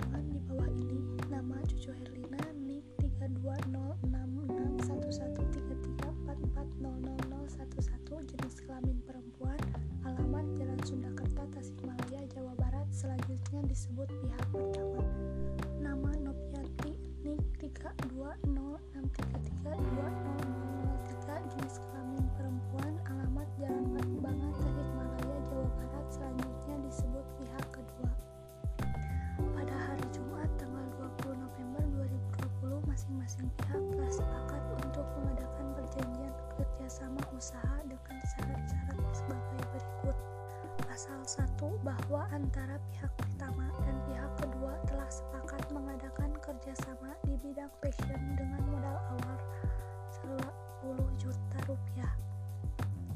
silakan di bawah ini. Nama cucu Herlina NIK 320661133444000011 jenis kelamin perempuan alamat Jalan Sunda Kerta Tasikmalaya Jawa Barat. Selanjutnya disebut pihak pertama. Nama Nopianti NIK 320633 kerjasama usaha dengan syarat-syarat sebagai berikut. Pasal 1 bahwa antara pihak pertama dan pihak kedua telah sepakat mengadakan kerjasama di bidang fashion dengan modal awal 10 juta rupiah.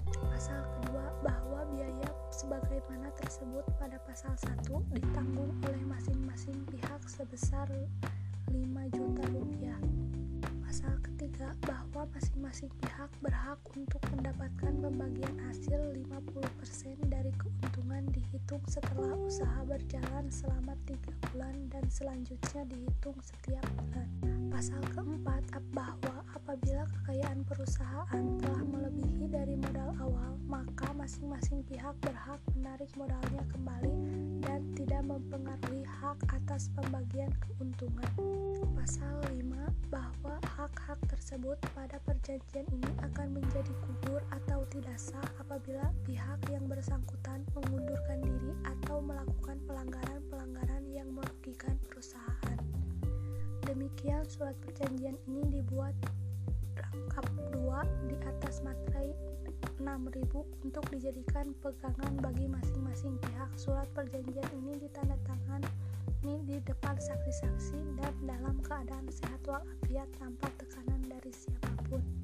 Pasal kedua bahwa biaya sebagaimana tersebut pada pasal 1 ditanggung oleh masing-masing pihak sebesar 5 juta rupiah. Pasal ketiga bahwa masing-masing pihak berhak untuk mendapatkan pembagian hasil 50% dari keuntungan dihitung setelah usaha berjalan selama tiga bulan dan selanjutnya dihitung setiap bulan. Pasal keempat bahwa apabila kekayaan perusahaan telah melebihi dari modal awal, maka masing-masing pihak berhak menarik modalnya kembali dan tidak mempengaruhi hak atas pembagian keuntungan. Pasal 5 bahwa tersebut pada perjanjian ini akan menjadi gugur atau tidak sah apabila pihak yang bersangkutan mengundurkan diri atau melakukan pelanggaran-pelanggaran yang merugikan perusahaan. Demikian surat perjanjian ini dibuat rangkap dua di atas materai 6000 untuk dijadikan pegangan bagi masing-masing pihak. Surat perjanjian ini ditandatangani di depan saksi-saksi dan dalam keadaan sehat walafiat tanpa tekanan dari siapa